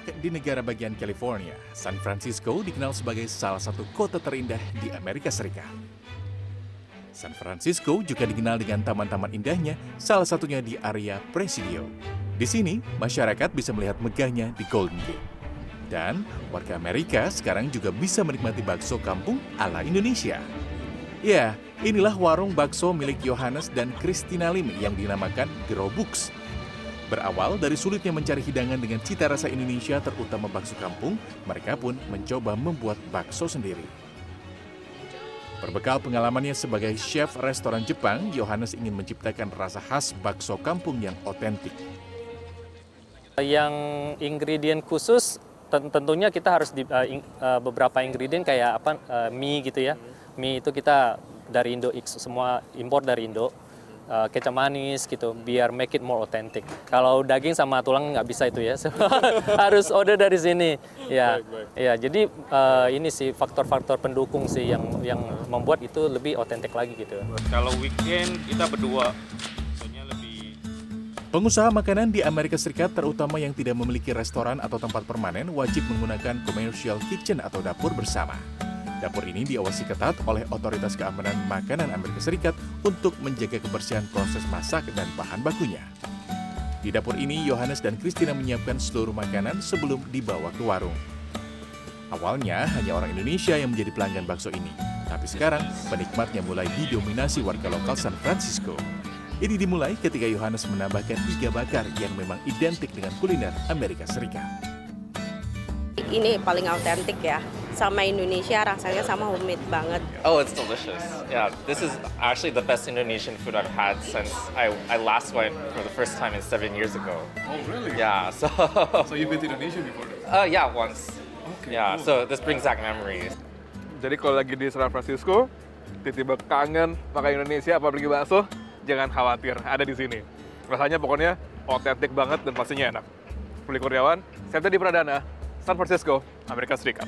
di negara bagian California, San Francisco dikenal sebagai salah satu kota terindah di Amerika Serikat. San Francisco juga dikenal dengan taman-taman indahnya, salah satunya di area Presidio. Di sini, masyarakat bisa melihat megahnya di Golden Gate. Dan warga Amerika sekarang juga bisa menikmati bakso kampung ala Indonesia. Ya, inilah warung bakso milik Yohanes dan Christina Lim yang dinamakan Gerobux. Berawal dari sulitnya mencari hidangan dengan cita rasa Indonesia terutama bakso kampung, mereka pun mencoba membuat bakso sendiri. Berbekal pengalamannya sebagai chef restoran Jepang, Yohanes ingin menciptakan rasa khas bakso kampung yang otentik. Yang ingredient khusus tentunya kita harus di, uh, in, uh, beberapa ingredient kayak apa uh, mie gitu ya. Mie itu kita dari Indo semua impor dari Indo uh, kecap manis gitu biar make it more authentic. Kalau daging sama tulang nggak bisa itu ya, harus order dari sini. Ya, baik, baik. ya jadi uh, ini sih faktor-faktor pendukung sih yang yang membuat itu lebih otentik lagi gitu. Kalau weekend kita berdua. Pengusaha makanan di Amerika Serikat terutama yang tidak memiliki restoran atau tempat permanen wajib menggunakan commercial kitchen atau dapur bersama. Dapur ini diawasi ketat oleh Otoritas Keamanan Makanan Amerika Serikat untuk menjaga kebersihan proses masak dan bahan bakunya. Di dapur ini, Yohanes dan Christina menyiapkan seluruh makanan sebelum dibawa ke warung. Awalnya hanya orang Indonesia yang menjadi pelanggan bakso ini, tapi sekarang penikmatnya mulai didominasi warga lokal San Francisco. Ini dimulai ketika Yohanes menambahkan iga bakar yang memang identik dengan kuliner Amerika Serikat. Ini paling autentik ya, sama Indonesia rasanya sama homemade banget. Oh, it's delicious. Yeah, this is actually the best Indonesian food I've had since I, I last went for the first time in seven years ago. Oh, really? Yeah, so. so you've been to Indonesia before? Uh, yeah, once. Okay, yeah, cool. so this brings back memories. Jadi kalau lagi di San Francisco, tiba-tiba kangen makan Indonesia apa pergi bakso, jangan khawatir, ada di sini. Rasanya pokoknya otentik banget dan pastinya enak. Ruli Kurniawan, Septa di Pradana, San Francisco, Amerika Serikat.